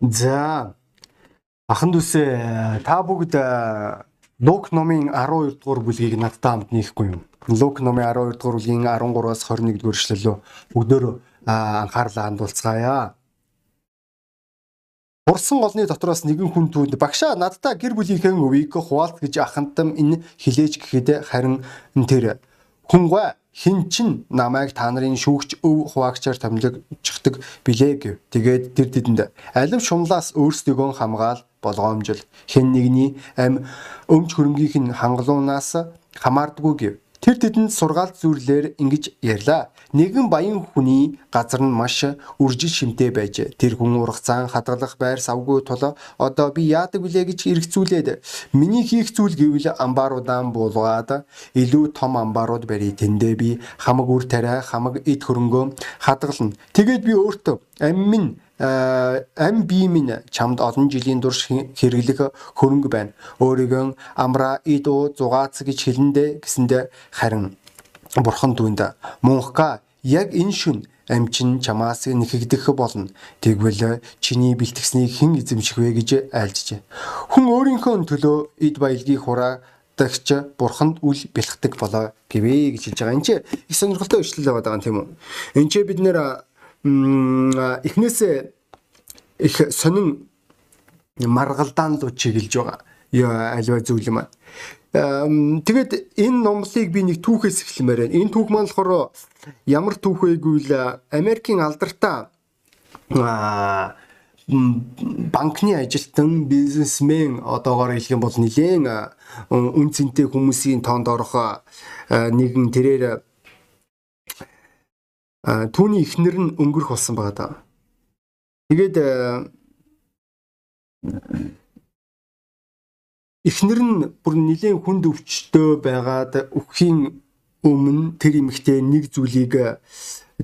За ахан дүүсээ та бүгд Лук номын 12 дугаар бүлгийг надтай хамт нийхгүй юм. Лук номын 12 дугаар бүлгийн 13-аас 21 дугаар эшлэлөө бүгдөө анхаарлаа хандуулцгаая. Урсан голны дотроос нэгэн хүн түүнд багшаа надтай гэр бүлийнхэн өвийг хуваалт гэж ахантам энэ хилээж гэхэд харин тэр хүнгүй хин чин намайг та нарын шүүгч өв хуваагчаар томилогчдаг билээ гэв. Тэгээд тэр тэдэнд алив шумлаас өөрсдийгөө хамгаал болгоомжил хэн нэгний ам өмч хөрөнгөийнх нь хангалуунаас хамаардгүй гэв. Тэр тэдэнд сургаалт зүрлэлээр ингэж ярьлаа. Нэгэн баян хүний газар нь маш үржил шимтэй байж тэр хүн ургацаан хадгалах байр савгүй тул одоо би яадаг билээ гэж эргцүүлээд миний хийх зүйл гэвэл амбааруудаа буулгаад илүү том амбаарууд барий тэндээ би хамаг үр тариа хамаг эд хөрөнгөө хадгална. Тэгээд би өөртөө амин ам бие минь чамд олон жилийн турш хэрэглэх хөрөнгө байна. Өөрийгөө амра идо зугаац гэж хэлэндэ гэсэндэ харин бурхан түүнд мунхка яг энэ шүн амчин чамаас нэхэгдэх болно. Тэгвэл чиний бэлтгэснийг хэн эзэмших вэ гэж айлжжээ. Хүн өөрийнхөө төлөө эд баялагийг хураа дагч бурханд үл бэлхдэг болоо гэвэ гэж хэлж байгаа. Энд чи их сонирхолтой өчлөл байгаа юм тийм үү? Энд чи бид нэр эхнээсээ их сонин маргалдаан луу чиглэж байгаа. Альва зүйл юм аа. Тэгээд энэ номлыг би нэг түүхээс эхлэмээр байна. Энэ түүх маань болохоор ямар түүх вэ гэвэл Америкийн алдартай банкны ажилтан бизнесмен одоогоор хэлэх юм бол нэлээд үн цэнтэй хүмүүсийн тоонд орох нэгэн тэрээр түүний эхнэр нь өнгөрөх болсон байгаа даа. Тэгээд эхнэр нь бүр нэгэн хүнд өвчтөө байгаад өхийн өмнө тэр эмэгтэй нэг зүйлийг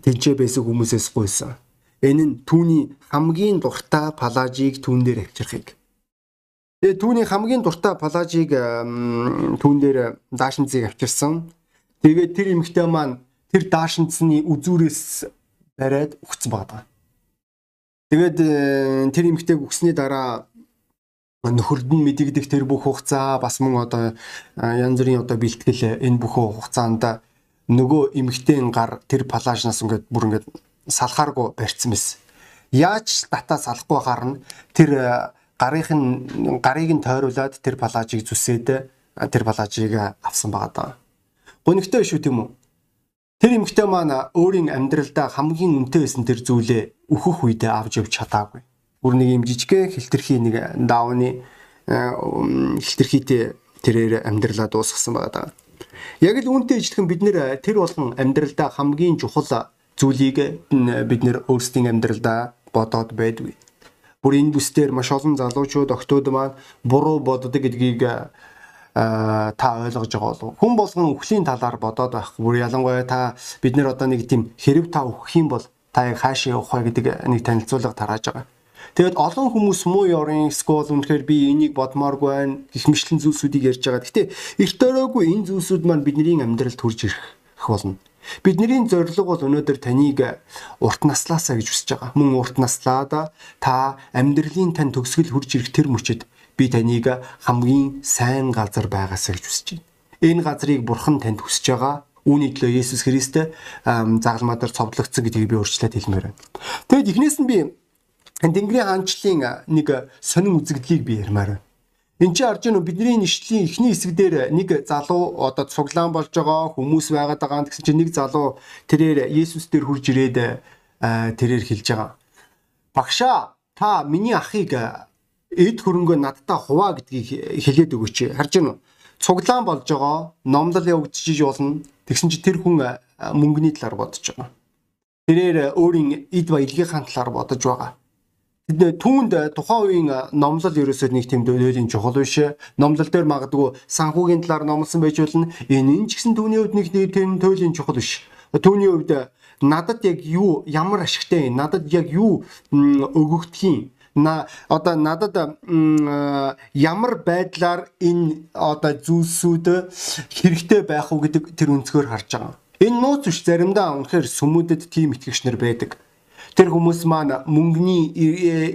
тэнцээ байсан хүмүүсээс гуйсан. Энэ нь түүний хамгийн дуртай палажийг түүн дээр авчирхыг. Тэгээ түүний хамгийн дуртай палажийг түүн дээр даашинцыг авчирсан. Тэгээд тэр эмэгтэй маань тэр даашинцны үзүүрээс бариад өгцөн байгаа. Тэгээд э, тэр эмэгтэйг өгсөний дараа нөхөрд нь мэдэгдэх тэр бүх хугацаа бас мөн одоо янз бүрийн одоо бэлтгэл энэ бүх хугацаанд нөгөө эмэгтэйн гар тэр палажнаас ингээд бүр ингээд салхааргүй барьсан байсан. Яаж дата салахгүй харна тэр гарынх нь гарыг нь тойруулаад тэр палажийг зүсээд тэр палажийг авсан байгаа даа. Гонигтой шүү тийм үү? Тэр эмэгтэй маань өөрийн амьдралдаа хамгийн үнэтэй байсан тэр зүйлээ өөхөх үедээ авч явж чадаагүй. Бүр нэг юм жижигхэн хилтерхий нэг даавны хилтерхийтэй тэрээр амьдралаа дуусгасан байгаа даа. Яг л үүнтэй ижилхэн бид нэр тэр болгон амьдралдаа хамгийн чухал зүйлийг бид нэр өөрсдийн амьдралдаа бодоод байдгүй. Бүр энэ бүсдэр маш олон залуучууд октод маань буруу боддог гэдгийг та ойлгож байгаа болов. Хүн болгон үхлийн талаар бодоод байх. Бүр ялангуяа та бид нэр одоо нэг тийм хэрэг та үхэх юм бол та яг хаашаа явах вэ гэдэг нэг танилцуулга тарааж байгаа. Тэгээд олон хүмүүс муу ёрын скол үнэхээр би энийг бодмооргүй байна гэх мэтлэн зүйлсүүдийг ярьж байгаа. Гэтэ эрт өрөөгүй энэ зүйлсүүд маань бидний амьдралд хурж ирэх болно. Бидний зорилго бол өнөөдөр таныг урт наслаасаа гэж хүсэж байгаа. Мөн урт наслаад та амьдралын тань төгсгөл хурж ирэх тэр мөчөд би таныг хамгийн сайн газар байгаасаа гэж хүсэж байна. Энэ газрыг бурхан танд хүсэж байгаа. Үүний төлөө Есүс Христ загалмаа дээр цовдлогдсон гэдгийг би өөрчлөлт хэлмээр байна. Тэгэд эхнээс нь би Тэнгэрийн хаанчлалын нэг сонин үзэгдлийг би ярмаар байна. Энд чи харж байна уу бидний нэшлийн эхний хэсэг дээр нэг залуу одоо цуглаан болж байгаа хүмүүс байгаад байгаа гэсэн чинь нэг залуу тэрээр Есүс дээр хурж ирээд тэрээр хэлж байгаа. Багшаа та миний ахыг эд хөрөнгөө надтай хуваа гэдгийг хэлээд өгөөч. Харж байна уу? Цуглаан болж байгаа, номлол явагдчих болно. Тэгсэн чи тэр хүн мөнгөний талаар бодож байгаа. Тэрээр өөрийн эд баялагын талаар бодож байгаа. Тэд түүнд тухайн үеийн номлол ерөөсөө нэг тийм дөлөлийн чухал биш. Номлол дээр магадгүй санхүүгийн талаар номлосон байж болно. Энэ нь ч гэсэн түүний хувьд нэг тийм төлөлийн чухал биш. Түүний хувьд надад яг юу ямар ашигтай надад яг юу өгөгдхийн одоо надад ямар байдлаар энэ одоо зүйлсүүд хэрэгтэй байх уу гэдэг тэр өнцгөр харж байгаа. Энэ нууц биш заримдаа үнэхээр сүмүүдэд тийм итгэгчнэр байдаг. Тэр хүмүүс маань мөнгөний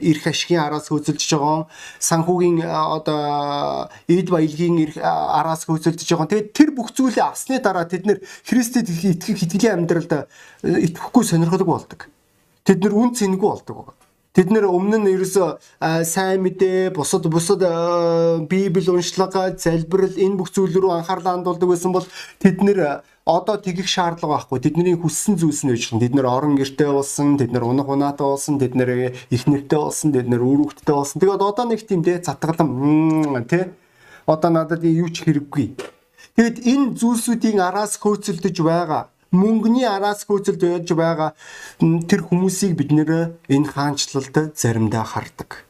эрх ашигын араас хөөцөлдөж байгаа, санхүүгийн одоо эд баялагын эрх араас хөөцөлдөж байгаа. Тэгээд тэр бүх зүйлээ авсны дараа тэд нэр Христэд итгэх итгэлийн амьдралд итгэхгүй сонирхолтой болдог. Тэд нэр үн цэнэгүй болдог. Тэд нэр өмнө нь ерөөсө сайн мэдээ, бусад бусад библи уншлага, залбирал энэ бүх зүйл рүү анхаарлаа хандуулдаг байсан бол тэд нэр одоо тэгэх шаардлага байхгүй. Тэдний хүссэн зүйлс нь өөчлөн. Тэд нэр орон гэртэй болсон, тэд нэр унах унаатай болсон, тэд нэр их нэртэй болсон, тэд нэр үр хөвгттэй болсон. Тэгээд одоо нэг тийм дээ затгалам тий. Одоо надад юу ч хэрэггүй. Тэгэд энэ зүйлсүүдийн араас хөөцөлдөж байгаа мөнгөний араас хөөцөлд байж байгаа тэр хүмүүсийг бид нэр энэ хаанчлалд заримдаа хардаг.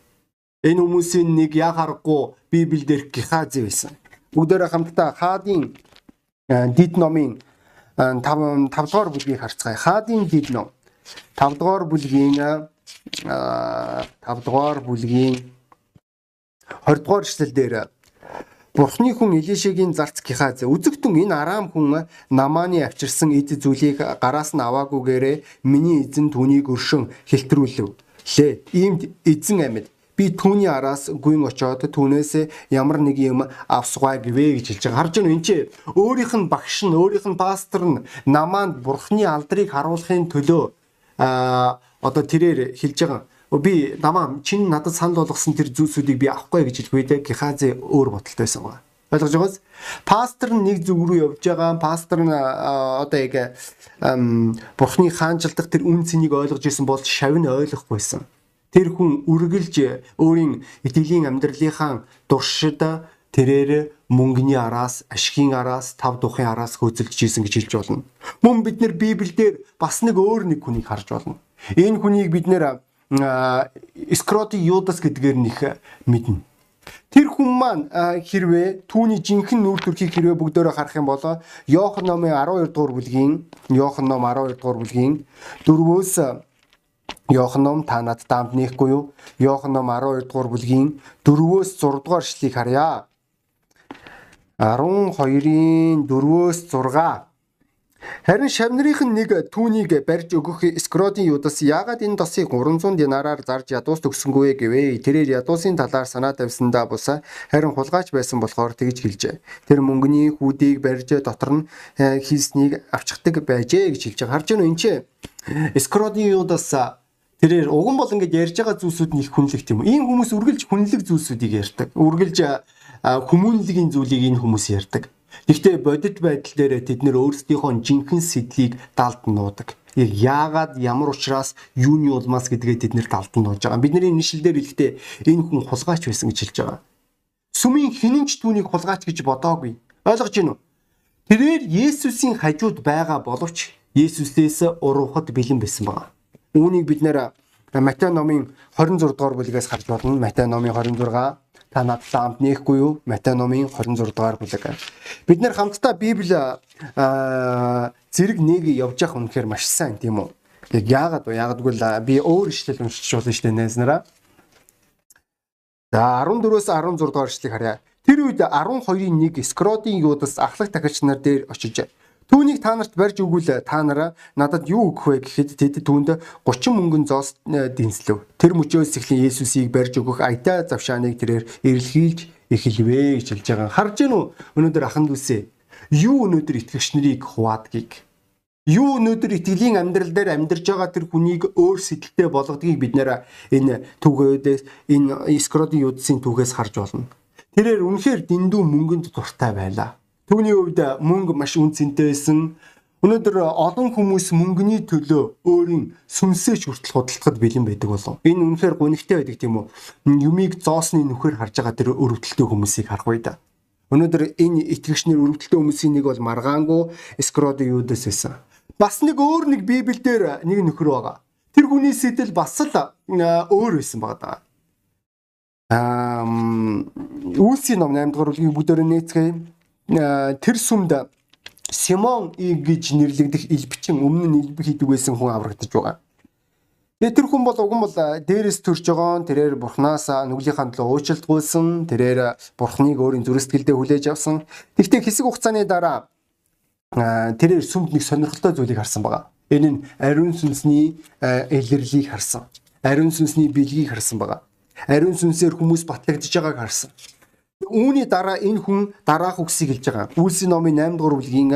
Энэ хүмүүсийн нэг яг харахгүй Библиэлд Гехази байсан. Бүгдээрээ хамтдаа хаадын дид номын 5 5 дугаар бүлгийг харцгаая. Хаадын дид ном 5 дугаар бүлгийн 5 дугаар бүлгийн 20 дугаар эшлэл дээр Бурхны хүн Илишегийн зарц Гихаз үзэгтэн энэ араам хүн намааны авчирсан эд зүйлийг гараас нь аваагүйгээрээ миний эзэн түүнийг өршөн хэлтрүүлв. Лээ. Иймд эзэн амьд би түүний араас гүйн очоод түүнээс ямар нэг юм авсгаа гэвэ гэж хэлж байгаа. Харж байна энэ чи өөрийнх нь багш нь өөрийнх нь пастор нь намаанд бурхны алдрыг харуулахын төлөө а одоо тэрээр хэлж байгаа би намаа чин надад санал болгосон тэр зүйлсүүдийг би авахгүй гэж хэлэх үедээ Гехази өөр бодолтой байсан байна. Ойлгож байгаас пастор нь нэг зүг рүү явж байгаа. Пастор нь одоо яг бурхны хаанчлах тэр үн цэнийг ойлгож исэн бол шав нь ойлгохгүйсэн. Тэр хүн үргэлж өөрийн итгэлийн амьдралынхаа дуршид тэрээр мөнгөний араас, ашигын араас, тав тухын араас хөөцөлж ийсэн гэж хэлж болно. Мөн бид нэр Библиэлд бас нэг өөр нэг хүнийг харж болно. Энэ хүнийг бид нэр Скроти Юдас гэдгээр нэх мэднэ. Тэр хүн маань хэрвээ түүний жинхэнэ нүүр төрхийг хэрвээ бүгдөөрөө харах юм бол Иохан номын 12 дугаар бүлгийн Иохан ном 12 дугаар бүлгийн 4-өөс Иохан ном та над дамд нэхгүй юу? Иохан ном 12 дугаар бүлгийн 4-өөс 6 дугаар эшлэгийг харъя. 12-ын 4-өөс 6 Харин шавнырийнх нь нэг түүнийг барьж өгөх Скродийн юдас яагаад энэ тосыг 300 динараар зарж ядуус төгсөнгөө гэвэ. Тэрээр ядуусын талаар санаа тавьсандаа бусаа харин хулгайч байсан болохоор тэгж хэлжээ. Тэр мөнгөний хүүдийг барьж дотор нь э, хийснийг авчдаг байжээ гэж хэлж байгаа. Харж уу энэ чи Скродийн юдас тэрээр уган бол ингэж ярьж байгаа зүйлсүүд нь их хүнлэг тийм үү. Ийм хүмүүс үргэлж хүнлэг зүйлсүүдийг ярьдаг. Үргэлж хүмүүнлэгийн зүйлийг энэ хүмүүс ярьдаг. Гэхдээ бодит байдал дээр тэд нэр өөрсдийнхөө жинхэнэ сэдлийг далд нуудаг. Яг яагаад ямар учраас юуны улмаас гэдгээ тэд нэр далд нууж байгаа. Бидний нийшлэлээр хэлэхдээ энэ хүн хулгайч байсан гэж хэлж байгаа. Сүмийн хинэнч түүнийг хулгайч гэж бодоогүй. Ойлгож байна уу? Тэрээр Есүсийн хажууд байгаа боловч Есүсээс уруухад бэлэн байсан байгаа. Үүнийг бид нэр Матай номын 26 дугаар бүлгээс харж болно. Матай номын 26 та надтай хамт нээхгүй юу? Матай номын 26 дугаар бүлэг. Бид нэр хамтдаа Библи зэрэг нэг явж явах үнэхээр маш сайн тийм үү? Яг яагаад вэ? Яагаад гэвэл би өөр ишлэл уншиж болно шүү дээ найзнараа. За 14-өөс 16 дугаар ишлэгийг харъя. Тэр үед 12-ын нэг Скродийн юудас ахлах тахилч нар дээр очиж Түүнийг та нарт барьж өгвөл та нараа надад юу өгөх вэ гэхэд тэд түүнд 30 мөнгөн зоос э, дэнслэв. Тэр мөчөөс эхлэн Есүсийг барьж өгөх аятай завшааныг тэрээр эрэлхийлж эхэлвэ гэж хэлж байгаа. Харж гэнэ үү? Өнөөдөр аханд үсэ. Юу өнөөдөр итгэгч нарыг хуваадгийг Юу өнөөдөр итгэлийн амьдрал дээр амьдарч байгаа тэр хүнийг өөр сэтэлтэй болгодгийг бид нэр энэ түгээдээс энэ скродын юудсын түгээс харж болно. Тэрээр үнэхээр дэндүү мөнгөнд дуртай байлаа. Түүний хувьд мөнгө маш үнцэнтэй байсан. Өнөөдөр олон хүмүүс мөнгөний төлөө өөрийн сүнсээч хүртэл худалдахад бэлэн байдаг болов. Энэ үнэхээр гонигтай байдаг тийм үү? Юмыг зоосны нүхээр харж байгаа тэр өрөвдөлтөө хүмүүсийг харах бай да. Өнөөдөр энэ итгэгчнэр өрөвдөлтөө хүмүүсийн нэг бол маргаангүй Скродо Юдас байсан. Бас нэг өөр нэг Библиэлд нэг нөхөр байгаа. Тэр хүний сэтэл бас л өөр байсан байгаа. Аа Үлсийн ном 8 дугаар бүлгийг бүгдээрээ нээцгээе тэр сүмд Симон гэж нэрлэгдэх элбчин өмнө нь элбэг хийдэг байсан хүн аврагдаж байгаа. Тэгээ тэр хүн бол уг нь бол дээрээс төрж байгаа. Тэрээр бурхнаас нүглийнхаа төлөө уучлалт гуйсан. Тэрээр бурхныг өөрийн зүрстгэлдээ хүлээж авсан. Тэгвэл хэсэг хугацааны дараа тэрээр сүмд нэг сонирхолтой зүйлийг харсан байгаа. Энэ нь ариун сүнсний илэрлийг харсан. Ариун сүнсний бэлгийг харсан байгаа. Ариун сүнсээр хүмүүс батлагдж байгааг харсан. Үүний дараа энэ хүн дараах үгсийг хэлж байгаа. Үлсийн номын 8 дугаар бүлгийн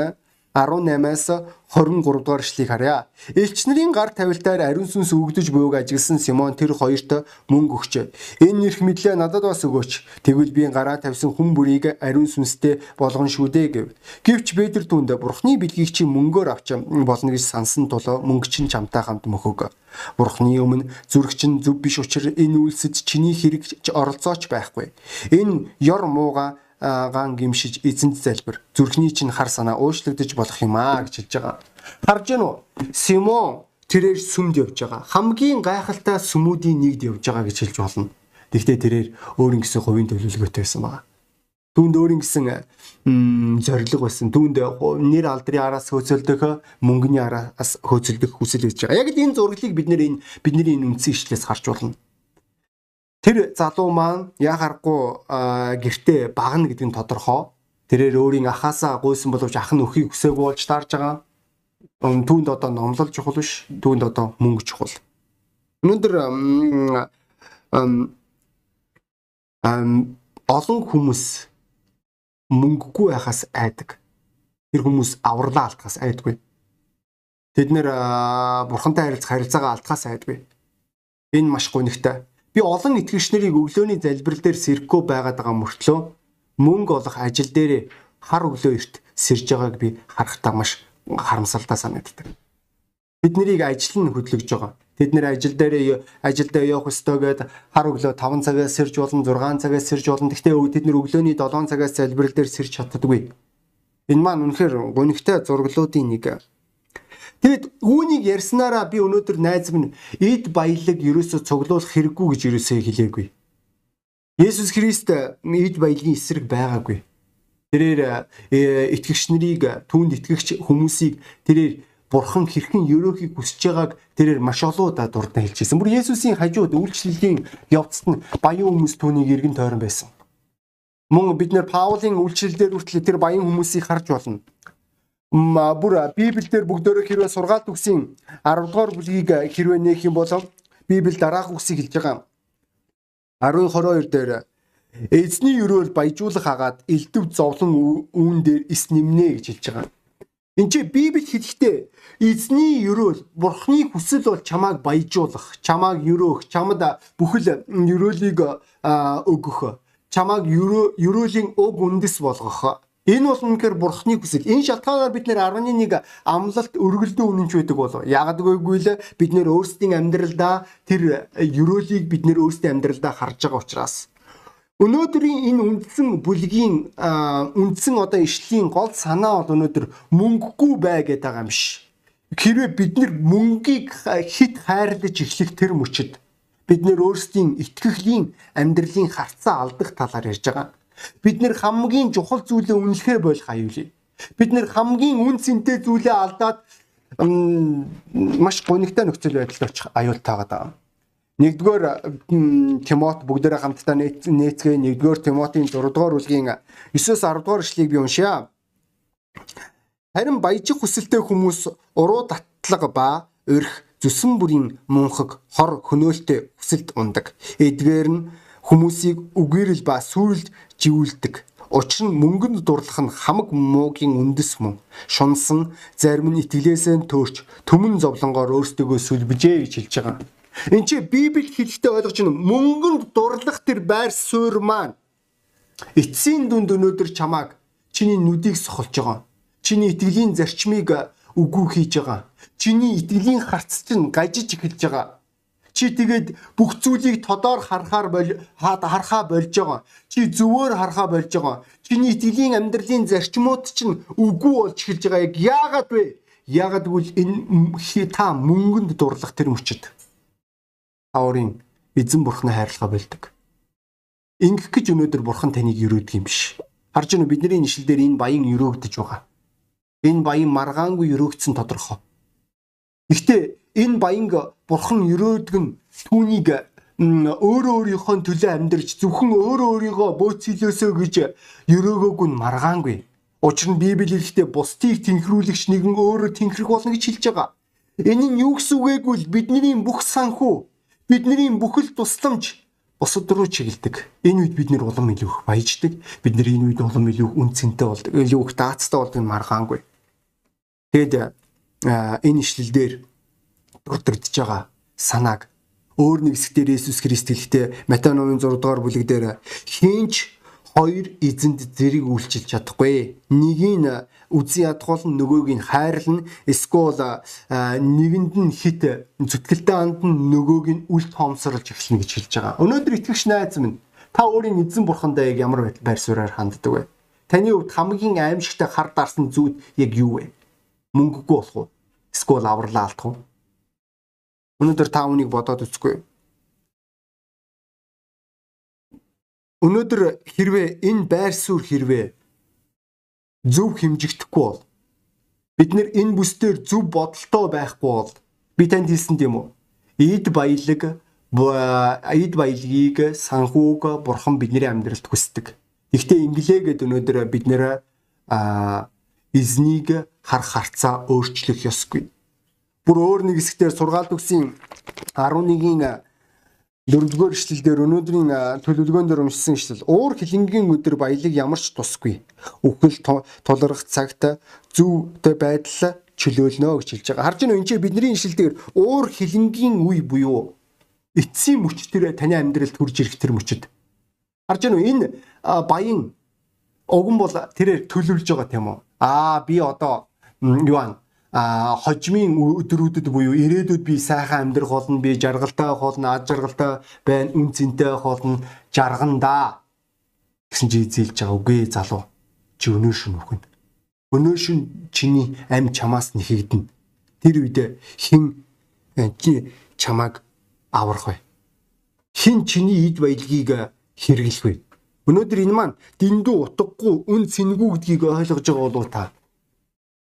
18-аас 23 дугаар эшлэгийг харъя. Элч нарын гар тавилтаар ариун сүнс өгдөж буйг ажигласан Симон тэр хоёрт мөнгө өгч. Энэ нэрх мэдлээ надад бас өгөөч. Тэгвэл би гараа тавьсан хүн бүрийг ариун сүнстэй болгон шүү дээ гэв. Гэвч Петр түнд бурхны бэлгийг чи мөнгөөр авч болно гэж сансан тул мөнгө чин чамтай хамт мөхөг. Бурхны өмнө зүрх чин зөв биш учраас энэ үйлсэд чиний хэрэг оролцооч байхгүй. Энэ ёр мууга ган гимшиж эзэнт залбир зүрхний чинь хар санаа уушлагдаж болох юм аа гэж хэлж байгаа. Харж гэнэ үү? Симон тэрээр сүмд явж байгаа. Хамгийн гайхалтай сүмүүдийн нэгд явж байгаа гэж хэлж болно. Гэхдээ тэрээр өөрийн гэсэн хувийн төлөвлөгөөтэй байсан байгаа. Түүнд өөрийн гэсэн зориг байсан. Түүнд нэр алдрын араас хөөцөлдөх, мөнгөний араас хөөцөлдөх хүсэл хийж байгаа. Яг л энэ зураглыг бид нэр энэ бидний энэ үндсэн ишлээс харж болно. Тэр залуу маань яа харахгүй гэртээ багна гэдэг нь тодорхой. Тэрээр өөрийн ахаасаа гуйсан боловч ах нь өхийг өсөөгүй болж таарж байгаа. Түүнд одоо номлол чухал биш. Түүнд одоо мөнгө чухал. Өнөөдөр олон хүмүүс мөнгөгүй байхаас айдаг. Тэр хүмүүс авралаа алдахаас айдгүй. Тэд нэр бурхантай харилцах харилцаагаа алдахаас айдгүй. Энэ маш гонигтай Би олон итгэгч нарыг өглөөний залбирал дээр сэрхгүй байгаад байгаа мөртлөө мөнгө олох ажил дээр хар өглөө эрт сэрж байгааг би харахтаа маш харамсалтай санагддаг. Бид нарыг ажил нь хөдлөж байгаа. Тэд нэр ажил дээр ажилдаа явах ёстой гэд хар өглөө 5 цагаас сэрж болон 6 цагаас сэрж болон гэхдээ тэд нэр өглөөний 7 цагаас залбирал дээр сэрж чаддаггүй. Энэ маань үнэхээр гонигтай зураглуудын нэг Тэгэд үүнийг ярьснараа би өнөөдөр найз минь эд баялаг ерөөсө цуглуулах хэрэггүй гэж ерөөсөө хэлээгүй. Есүс Христ эд баялагын эсрэг байгаагүй. Тэрээр э, итгэгч нарыг түүнд итгэгч хүмүүсийг тэрээр бурхан хэрхэн ерөөхийг хүсэж байгааг тэрээр маш олоодаа дурдна хэлчихсэн. Бүр Есүсийн хажууд үйлчлэлийн явцад нь баян хүмүүс түүнийг эргэн тойрон байсан. Мөн бид нэр Паулийн үйлчлэлээр хүртэл тэр баян хүмүүсийг харж болно бүр Библиэлд бүгдөө хэрвээ сургаалт үгсийн 10 дугаар бүлгийг хэрвээ нээх юм бол Библи дараах үгсийг хэлж байгаа. 10 22 дээр эзний өрөөл баяжуулах хагаад элдв зовлон үүн дээр ис нэмнэ гэж хэлж байгаа. Энд чи Библи хэлэхдээ эзний өрөөл бурхны хүсэл бол чамааг баяжуулах, чамааг өрөөх, чамд бүхэл өрөөлийг өгөх, чамааг өрөөлийн уг үндэс болгох Энэ бол үнэхээр бурхны хүсэл. Энэ шалтгаанаар бид нэр 11 амлалт өргөлдөө үнэнч байдаг болов. Яг үгүй л бид нэр өөрсдийн амьдралдаа тэр ерөөлийг бид нэр өөрсдийн амьдралдаа харж байгаа учраас өнөөдрийн энэ үндсэн бүлгийн үндсэн одоо ишлийн гол санаа бол өнөөдөр мөнгөгүй бай гэдэг байгаа юм биш. Хэрвээ бид нэр мөнгийг хит хайрлаж эхлэх тэр мөчөд бид нэр өөрсдийн итгэхлийн амьдралын харцаа алдах талаар ярьж байгаа. Бид нэр хамгийн чухал зүйлээ үнэлэхэ болох аюулыг. Бид нэр хамгийн үн цэнтэй зүйлээ алдаад маш гонигтай нөхцөл байдалд очих аюултайгаад байгаа. Нэгдүгээр Тимот бүгдээрээ хамтдаа нээцгээ нэгдүгээр Тимотийн 6 дугаар бүлгийн 9-с 10 дугаар эшлэгийг би уншия. Харин баяжих хүсэлтэй хүмүүс уруу татлага ба өрх зүсэн бүрийн мунхаг хор хөнөөлтөй хүсэлд ундаг. Эдгээр нь хүмүүсийг үгээрэл ба сүрэлд живүүлдэг. Учир нь мөнгөнд дурлах нь хамаг муугийн үндэс мөн. Шунсан зарим нь итгэлээсээ төөрч төмөн зовлонгоор өөрсдөө сүлбэжээ гэж хэлж байгаа. Энд чи Библийг хэлэхдээ ойлгож байна. Мөнгөнд дурлах тэр байр суурь маань эцсийн дүнд өнөөдөр чамааг чиний нүдийг сохолж байгаа. Чиний итгэлийн зарчмыг үгүй хийж байгаа. Чиний итгэлийн харц чинь гажиж эхэлж байгаа Чи тэгээд бүх зүйлийг тодоор харахаар харахаа болж байгаа. Чи зөвөр харахаа болж байгаа. Чиний итгэлийн амьдралын зарчмууд чинь үгүй болж эхэлж байгаа. Яг яагаад вэ? Яагаад гэвэл энэ та мөнгөнд дурлах тэр мөчөд таурын эзэн бурхны хайрлага болдог. Ингэх гэж өнөөдөр бурхан таныг өрөөдөг юм биш. Харж байна бидний нишил дээр энэ баян өрөөгдөж байгаа. Энэ баян маргаангүй өрөөгдсөн тодорхой. Гэхдээ энэ баянг бурхан өрөөдөг нь түүнийг өөрөө өөрийнхөө төлөө амьдарч зөвхөн өөрөө өөрийгөө бөөцөлөөсөө гэж өрөөгөөг нь маргаангүй. Учир нь Библи хэлэхдээ бусдыг тэнхрүүлэгч нэгэн өөрөө тэнхрэх болно гэж хэлж байгаа. Энэ нь юу гэсэн үг вэ гэвэл бидний бүх санхүү, бидний бүхэл тусламж бусад руу чиглэдэг. Энэ үед бид нэр улам илүү их баяждаг. Бид нэр энэ үед улам илүү үнцэнтэй болдог. Илүү их даацтай болдог нь маргаангүй. Тэгэд энэ ишлэлдэр дурддагдж байгаа санааг өөр нэг хэсгээр Иесус Христ хэлэхдээ Матай номын 6 дугаар бүлэг дээр хинч хоёр эзэнд зэрэг үйлчилж чадахгүй. Нэгийг үзий ядгуул нь нөгөөг нь хайрлна. Эсвэл нэгэнд нь хит зүтгэлтэй анд нь нөгөөг нь үл тоомсорлж эхэлнэ гэж хэлж байгаа. Өнөөдөр итгэгч найз минь та өөрийн эзэн бурхандаа яг ямар байр суурьаар ханддаг вэ? Таны хувьд хамгийн аимшигтай хар дарсан зүйл яг юу вэ? Мөнгөгүй болох уу? Эсвэл авралаа алдах уу? Өнөөдөр та үнийг бодоод үзгүй. Өнөөдөр хэрвээ энэ байр суурь хэрвээ зөв хэмжигдэхгүй бол бид нэр энэ бүсдээр зөв бодолтой байхгүй бол би танд хэлсэн тийм үү? Эд баялаг эд баялагийг санхүүг бурхан бидний амьдралд хүсдэг. Гэхдээ инглээ гэд өнөөдөр бид нэр а эзнийг харах харцаа өөрчлөх ёсгүй. Бүр өөр нэг хэсгээр сургаалт өгсөн 11-ийн Дөрөвдүгээр ишлэлдэр өнөөдрийн төлөвлөгөөн дээр уншсан ишлэл уур хилэнгийн өдөр баялаг ямар ч тусгүй. Үхэл тулгарх цагт зөвтэй байдал чөлөөлнө гэж хэлж байгаа. Харж байна энэ бидний ишлэлдэр уур хилэнгийн үе буюу эцсийн мөч тэр таны амьдралд хурж ирэх тэр мөчөд. Харж байна энэ баян огн бол тэрээр төлөвлөж байгаа тийм үү? Аа би одоо юу а хожмын өдрүүдэд буюу ирээдүйд би сайхан амьдрах болно би жаргалтай болно ад жаргалтай байна үн цэнтэй болно жаргандаа гэсэн чи зээлж байгаа үгүй залуу. Чи өнөө шин үхэн өнөө шин чиний ам чамаас нэхэгдэн тэр үед хин э, чи чамаг аврах вэ? Хин чиний ид баялагийг хэрэглэх вэ? Өнөөдөр энэ маань дэндүү утгагүй үн цэнгүү гэдгийг ойлгож байгаа болов та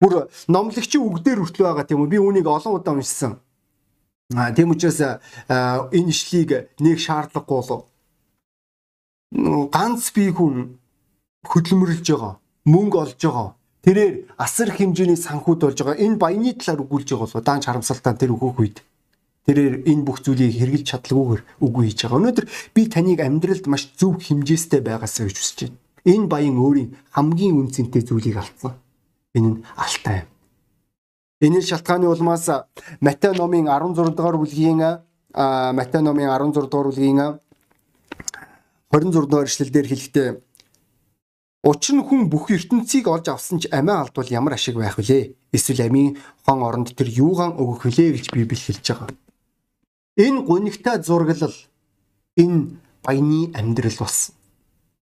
бүр номлогчийн үгдээр хүртэл байгаа тийм үү би үүнийг олон удаа уншсан. А тийм учраас энэ ишлийг нэг шаардлагагүй болов. Ганц би хүн хөдөлмөрлж байгаа, мөнгө олж байгаа. Тэрээр асар хэмжээний санхүүд болж байгаа. Энэ баяны талаар өгүүлж байгаа болов. Даанч харамсалтай тэр өгөх үед тэрээр энэ бүх зүйлийг хэрэгжилж чадлагүйгээр үгүй хийж байгаа. Өнөөдөр би таныг амьдралд маш зөв хэмжээстэй байгаасаа гэж хүсэж байна. Энэ баян өөрийн хамгийн үнцэнтэй зүйлийг алдсан Энэ нь алтай юм. Энэ шалтгааны улмаас Матай номын 16 дугаар бүлгийн Матай номын 16 дугаар бүлгийн 26 дугаар эшлэлдэр хэлэхдээ Учир нь хүн бүх ертөнцийг олж авсан ч амиа алдвал ямар ашиг байх вүлээ? Эсвэл амийн хон оронд тэр юугаан өгөх вүлээ гэж Библи хэлж байгаа. Энэ гунигтай зураглал энэ баяны амьдрал болсон.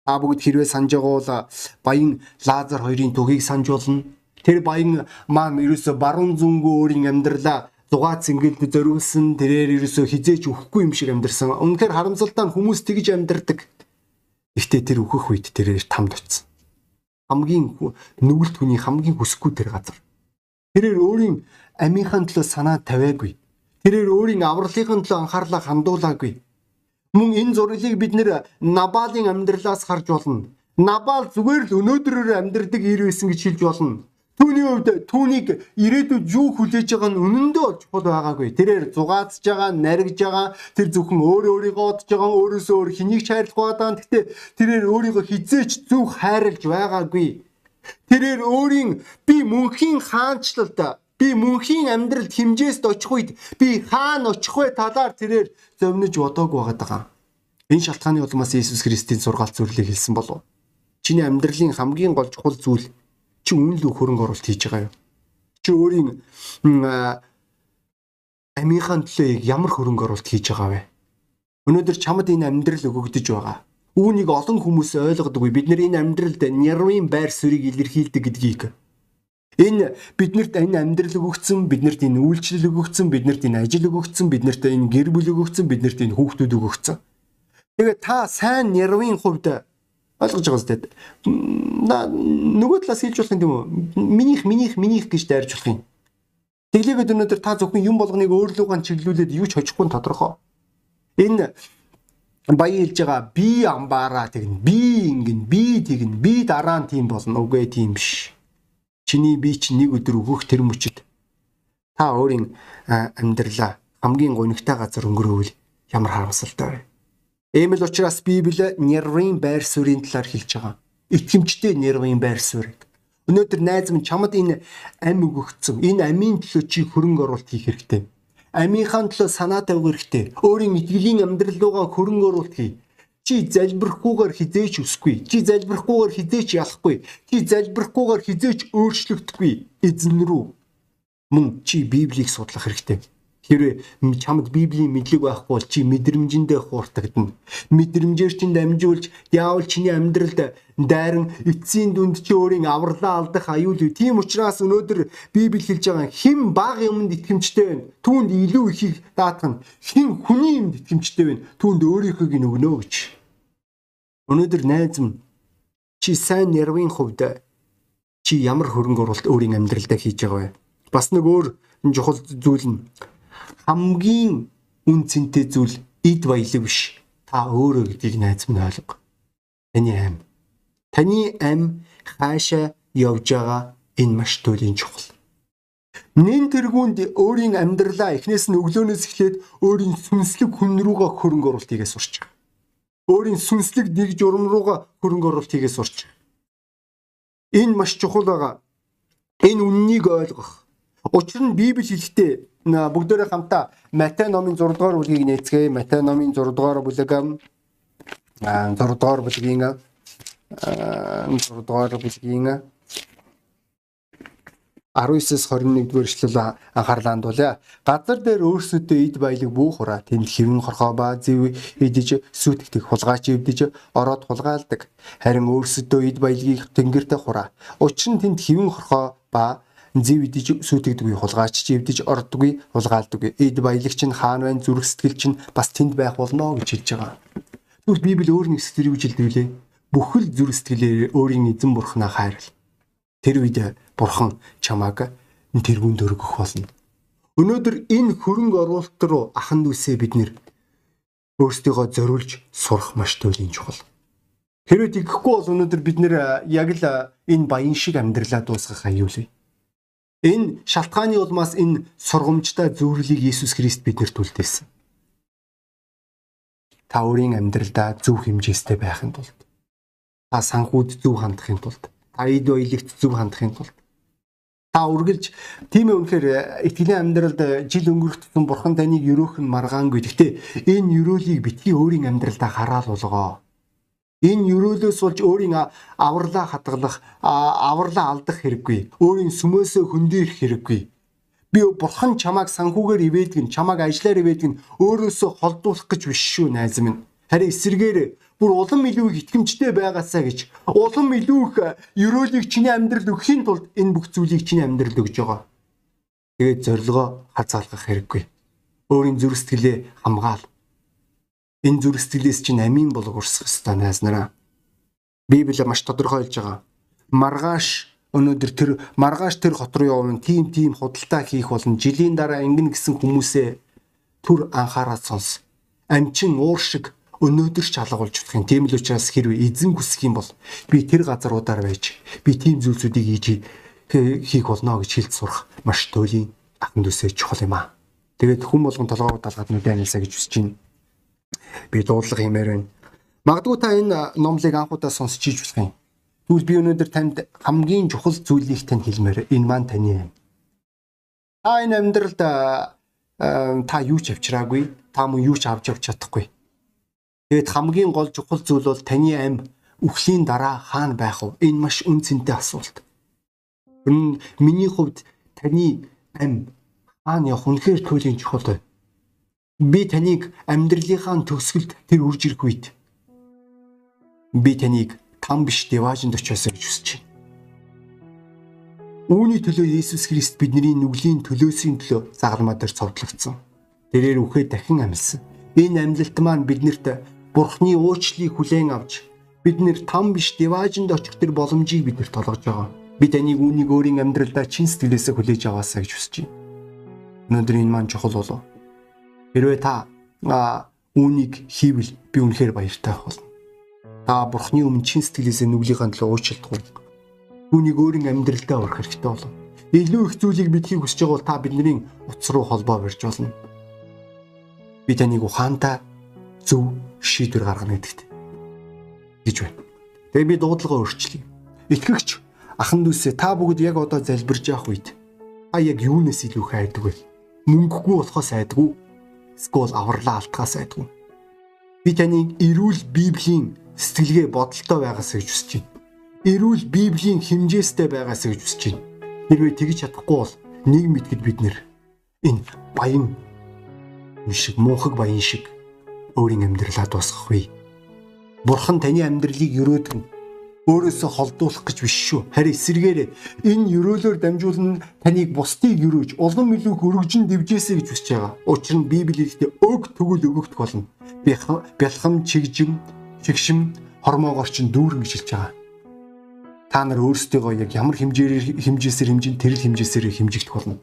Та бүгд хэрвээ санаж байгаа бол баян Лазар хоёрын төгийг санаж болно. Тэр баян маань ерөөсө баруун зүнгөө өөрийн амьдралаа зугаа цэнгэлд зориулсан тэрээр ерөөсө хизээч өхгүй юм шиг амьдэрсэн. Үнэхээр харамсалтай хүмүүс тэгж амьдардаг. Гэхдээ тэр өөхөх үед тэрээр тамд очсон. Хамгийн нүгэлт хүний хамгийн хүсэхгүй тэр газар. Тэрээр өөрийн амийнхаа төлөө санаа тавиагүй. Тэрээр өөрийн авралын төлөө анхаарлаа хандуулаагүй. Мөн энэ зураглыг бид нэр Набалын амьдралаас харж болно. Набал зүгээр л өнөөдрөөр амьдрдаг ир байсан гэж хэлж болно. Түүний хувьд түүнийг ирээдүйд юу хүлээж байгаа нь үнэндээ бол чухал байгаагүй. Тэрээр зугаацж байгаа, наригж байгаа, тэр зөвхөн өөрөө өөрийгөө одж байгаа, өөрөөсөө өөр хэнийг хайрлах байгаа. Гэхдээ тэрээр өөрийгөө хизээч зөв хайрлж байгаагүй. Тэрээр өөрийн би мөнхийн хаанчлалд би мөнхийн амьдралд химжээст очих үед би хаана очих вэ талаар тэрээр зовниж бодоогүй байгаа. Энэ шалтгааны улмаас Иесус Христийн сургаалт зөвлөлийг хэлсэн болов. Чиний амьдралын хамгийн гол чухал зүйл чи үнэн л хөрөнгө оруулалт хийж байгаа юу? Чи өөрийн амийнхаа төлөө ямар хөрөнгө оруулалт хийж байгаа вэ? Өнөөдөр чамд энэ амьдрал өгөгдөж байгаа. Үүнийг олон хүмүүс ойлгодоггүй. Бид нэр энэ амьдралд нярвын байр суурийг илэрхийлдэг гэдгийг. Энэ биднэрт энэ амьдрал өгөгдсөн, биднэрт энэ үйлчлэл өгөгдсөн, биднэрт энэ ажил өгөгдсөн, биднэрт энэ гэр бүл өгөгдсөн, биднэрт энэ хүүхдүүд өгөгдсөн. Тэгээ та сайн нярвын хувьд Ойлгож байгаа зү. Нөгөө талаас хэлж болох юм үү? Минийх, минийх, минийх гэж дайрж болох юм. Тэглээгээд өнөөдөр та зөвхөн юм болгоныг өөрлөгөө чиглүүлээд юу ч хожихгүй тодорхой. Энэ баян хэлж байгаа би амбаараа тэгнэ, би ингэн, би тэгнэ, би дараа нь тийм болно. Үгүй тийм биш. Чиний би чи нэг өдөр өгөх тэр мөчөд та өөрийн амьдралаа хамгийн гонигтай газар өнгөрөөвөл ямар харамсалтай вэ? Эмэл учраас Библи нервын байр суурийн талаар хэлж байгаа. Итгэмжтэй нервын байр суурь. Өнөөдөр найз минь чамд энэ ам өгөгдсөн. Энэ амийн төлөө чи хөрөнгө оруулалт хийх хэрэгтэй. Амийнхаа төлөө санаа тавих хэрэгтэй. Өөрийн итгэлийн амьдрал руугаа хөрөнгө оруулалт хий. Чи залбирахгүйгээр хизээч өсөхгүй. Чи залбирахгүйгээр хизээч ялахгүй. Чи залбирахгүйгээр хизээч өөрчлөгдөхгүй. Эзэн рүү мөн чи Библийг судлах хэрэгтэй. Хэрвээ чамд Библийн мэдлэг байхгүй бол чи мэдрэмжэндээ хууртагдана. Мэдрэмжээр чинь дамжуулж диавол чиний амьдралд дайран эцсийн дүнд чи өөрийн авралаа алдах аюул юу. Тийм учраас өнөөдөр Библи хэлж байгаа хэн баг юмд итгэмжтэй вэ? Түүнд илүү ихийг даатгана. Хэн хүний юмд итгэмжтэй вэ? Түүнд өөрийнхөөг нь өгнө гэж. Өнөөдөр найз минь чи сайн нервын хувьд чи ямар хөрөнгө оруулалт өөрийн амьдралдаа хийж байгаа вэ? Бас нэг өөр чухал зүйл нь хамгийн үн цэнтэй зүйл эд баялаг биш. Та өөрөө гэдгийг найз минь ойлго. Таны аим. Таны аим хаашаа явж байгаа энэ маш туйлын чухал. Нэн тэргуунд өөрийн амьдралаа эхнээс нь өглөөнөөс эхлээд өөрийн сүнслэг хүн рүүгээ хөрөнгө оруулалт хийгээ сурч байгаа. Өөрийн сүнслэг дэг журам руугаа хөрөнгө оруулалт хийгээ сурч байгаа. Энэ маш чухал байгаа. Энэ үннийг ойлгох. Учир нь Библи хэлэхдээ бүгдээрээ хамтаа Матай номын 6 дугаар бүлгийг нээцгээе. Матай номын 6 дугаар бүлэг аа 6 дугаар бүлгийн аа 6 дугаар бүлгийн 19-с 21 дугаар эшлэл анхаарлаа хандуулъя. Газар дээр өөрсөдөө эд баялаг бүү хураа тэнд хэвэн хорхоо ба зэв идэж сүтгэдэг хулгайч ивдэж ороод хулгайлдаг. Харин өөрсөдөө эд баялагийг тэнгэртэ хураа. Учир нь тэнд хэвэн хорхоо ба зэв идэж сүйтгэдэггүй хулгайч чи эвдэж ордоггүй хулгаалдаггүй эд баялагч нь хаан байна зүрх сэтгэл чинь бас тэнд байх болно гэж хэлж байгаа. Тэгвэл Библи өөр нэг сэтгэл юу жилдвүлээ? Бүхэл зүрх сэтгэлээр өөрийн эзэн бурхнаа хайрл. Тэр үед бурхан чамааг тэргүүнд өргөх болно. Өнөөдөр энэ хөрөнгө оруулалт руу ахан дүүсээ бид нэр өөрсдийгөө зориулж сурах маш туйлын чухал. Хэрвээ тэгэхгүй бол өнөөдөр бид нэр яг л энэ баян шиг амьдралаа дуусгах аюулгүй. Энэ шалтгааны улмаас энэ сургамжтай зөвөрлийг Иесус Христ биднэрт үлдээсэн. Та өөрийн амьдралдаа зөв хэмжээстэй байхын тулд та санхүүд зөв хандахын тулд та эд баялагт зөв хандахын тулд та үргэлж тийм ээ үнэхээр итгэлийн амьдралд жил өнгөрөх тусам бурхан таныг өрөөхн маргаангүй. Гэхдээ энэ өрөөлийг битгий өөрийн амьдралдаа хараал болгоо. Энэ өрөөлөөс болж өөрийн авралаа хадгалах, авралаа алдах хэрэггүй. Өөрийн сүмөөсөө хөндөрөх хэрэггүй. Би бурхан чамааг санхүүгээр ивэдэг нь, чамааг ажиллаар ивэдэг нь өөрөөсөө холдуулах гэж биш шүү найз минь. Харин эсэргээр бүр улам илүү их итгэмжтэй байгаасаа гэж улам илүү их өрөөлийг чиний амьдралд өгөхийн тулд энэ бүх зүйлийг чиний амьдралд өгж байгаа. Тэгээд зорилгоо хазаалгах хэрэггүй. Өөрийн зүрх сэтгэлээ хамгаал энэ зүрх сэтгэлээс чинь амийн болог урсах ёстой найз нараа. Библи маш тодорхойлж байгаа. Маргааш өнөөдөр тэр маргааш тэр хот руу явна тийм тийм худалдаа хийх болон жилийн дараа ингэн гэсэн хүмүүсээ түр анхаарал сонс. Амчин уур шиг өнөөдөр ч алгуулж утах юм. Тийм л учраас хэрвээ эзэн хүсэх юм бол би тэр газруудаар байж би тийм зүйлсүүдийг хийж хийх болно гэж хэлж сурах маш туйлын ахын төсөө чухал юм аа. Тэгээд хүн болгон толгоо далгаад нүдэ анилсаа гэж хүсэж байна би дуудлага хиймээр байна. Магадгүй та энэ номлыг анхудаа сонсч иж болох юм. Тэгвэл би өнөөдөр танд хамгийн чухал зүйлийг тань хэлмээр энэ маань таны юм. Та энэ амьдралд та юу ч авчираагүй, та мөн юу ч авч явж чадахгүй. Тэгэд хамгийн гол чухал зүйл бол таны амь үхлийн дараа хаана байх вэ? Энэ маш үн цэнтэй асуулт. Миний хувьд таны амь хаана явах үнэхээр туйлын чухал байна би таныг амьдралынхаа төгсгөлд тэр үрж ирэх үед би таныг там биш деважинд очиосоо гэж хүсэж байна. Үүний төлөө Есүс Христ бидний нүглийн төлөөсийн төлөө загалмаа дээр цовдлогдсон. Тэрээр үхээ дахин амьсан. Энэ амьлалт маань биднэрт Бурхны уучлалыг хүлээн авч бид нэр там биш деважинд очих тэр боломжийг биднэрт толгож байгаа. Би таныг үүнийг өөрийн амьдралдаа чин сэтгэлээсээ хүлээж аваасаа гэж хүсэж байна. Өнөөдөр энэ маань чухал болов Хэрвээ та үүнийг хийвэл би үнэхээр баяртай болно. Та бурхны өмнө чин сэтгэлээсээ нүглийнхаа төлөө уучлалтгүй. Үүнийг өөрийн амьдралдаа урах хэрэгтэй болов. илүү их зүйлийг мэдхийг хүсэж байгаа бол та бидний утас руу холбоо барьж болно. Би таныг ухаантай зөв шийдвэр гаргана гэдэгт гэж байна. Тэгээ би дуудлагаа өөрчлөе. Итгэгч ахан дүүсээ та бүгд яг одоо залбирж явах үед та яг юунаас илүү хайдаг вэ? Мөнгөгүй болохоос айдгүй. Эсвэл авралаа алтгаас айдгүй. Би таныг эрүүл Библийн сэтгэлгээ бодолтой байгаасаа гэж хүсэж байна. Эрүүл Библийн хэмжээстэй байгаасаа гэж хүсэж байна. Хэрвээ тэгж чадахгүй бол нэг мэтгэд бид нэр энэ баян шиг муухаг баян шиг өөрийн амьдралаа дуусгахгүй. Бурхан таны амьдралыг өрөөдгөн өөрөөсөө холдуулах гэж биш шүү. Харин эсэргээрээ энэ өрөөлөөр дамжуулан таныг бусдыг өрөөж улам илүү хөргөжин дэвжээсэй гэж хүсэж байгаа. Учир нь Библи хэлдэг өг төгөл өгөгдөх болно. Бялхам чигжим шигшим хормоогоор чинь дүүрэн гэж хэлж байгаа. Та нар өөрсдөө яг ямар хэмжээр хэмжээсээр хэмжин тэрл хэмжээсээр хэмжигдэх болно.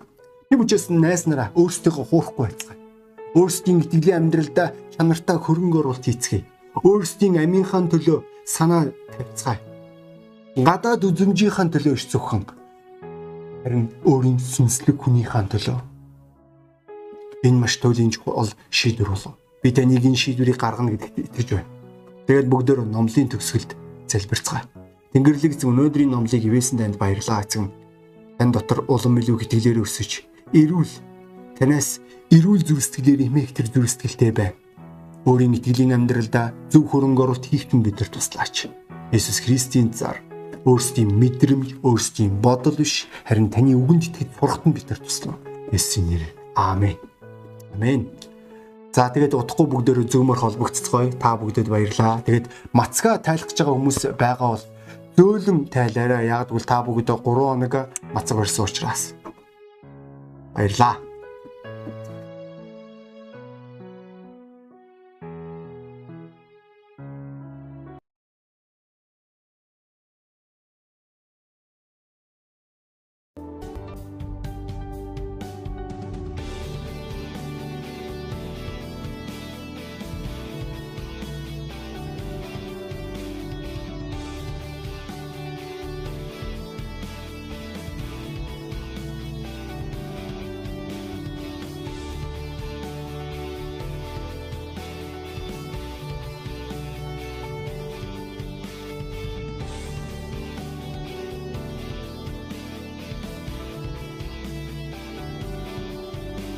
Тэм учраас найс нараа өөрсдөө хуурахгүй байцгаая. Өөрсдийн итгэлийн амьдралдаа чанартай хөрөнгө оруулалт хийцгээе. Өөрсдийн амийнхаа төлөө санаа тавьцгаая гадаад үзмжийнхаа төлөө иш зөвхөн харин өөрийн сүнслэг хүнийхээ төлөө энэ маш туйлын чухал шийдвэр болов. Би таныг энэ шийдвэрийг гаргана гэдэгт итгэж байна. Тэгээд бүгдөө номлын төгсгөлд залбирцгаая. Тэнгэрлэг эзэн өнөөдрийн номлыг ивэсэн танд баярлалаа эзэн. Тань дотор улам илүү хэтгэлээр өсөж, эрүүл танаас эрүүл зүрх сэтгэлээр эмээх тэр зүрх сэтгэлтэй бай. Өөрийн итгэлийн амьдралдаа зөв хөрөнгө оруулалт хийхтэн бидэрт туслаач. Есүс Христийн цаар өөрсдийн мэдрэмж, өөрсдийн бодол биш харин таны үгэнд итгэж сурахтан бид нар туслана. Есүсийн нэрээр. Аамен. Амен. За тэгээд утгагүй бүгдөө зөөмөр холбогдцгоё. Та бүгдэд баярлаа. Тэгээд мацгаа тайлхаж байгаа хүмүүс байгаа бол зөөлөн тайлаарай. Яг бол та бүгдөө 3 хоног мацаг барьсан учраас. Баярлаа.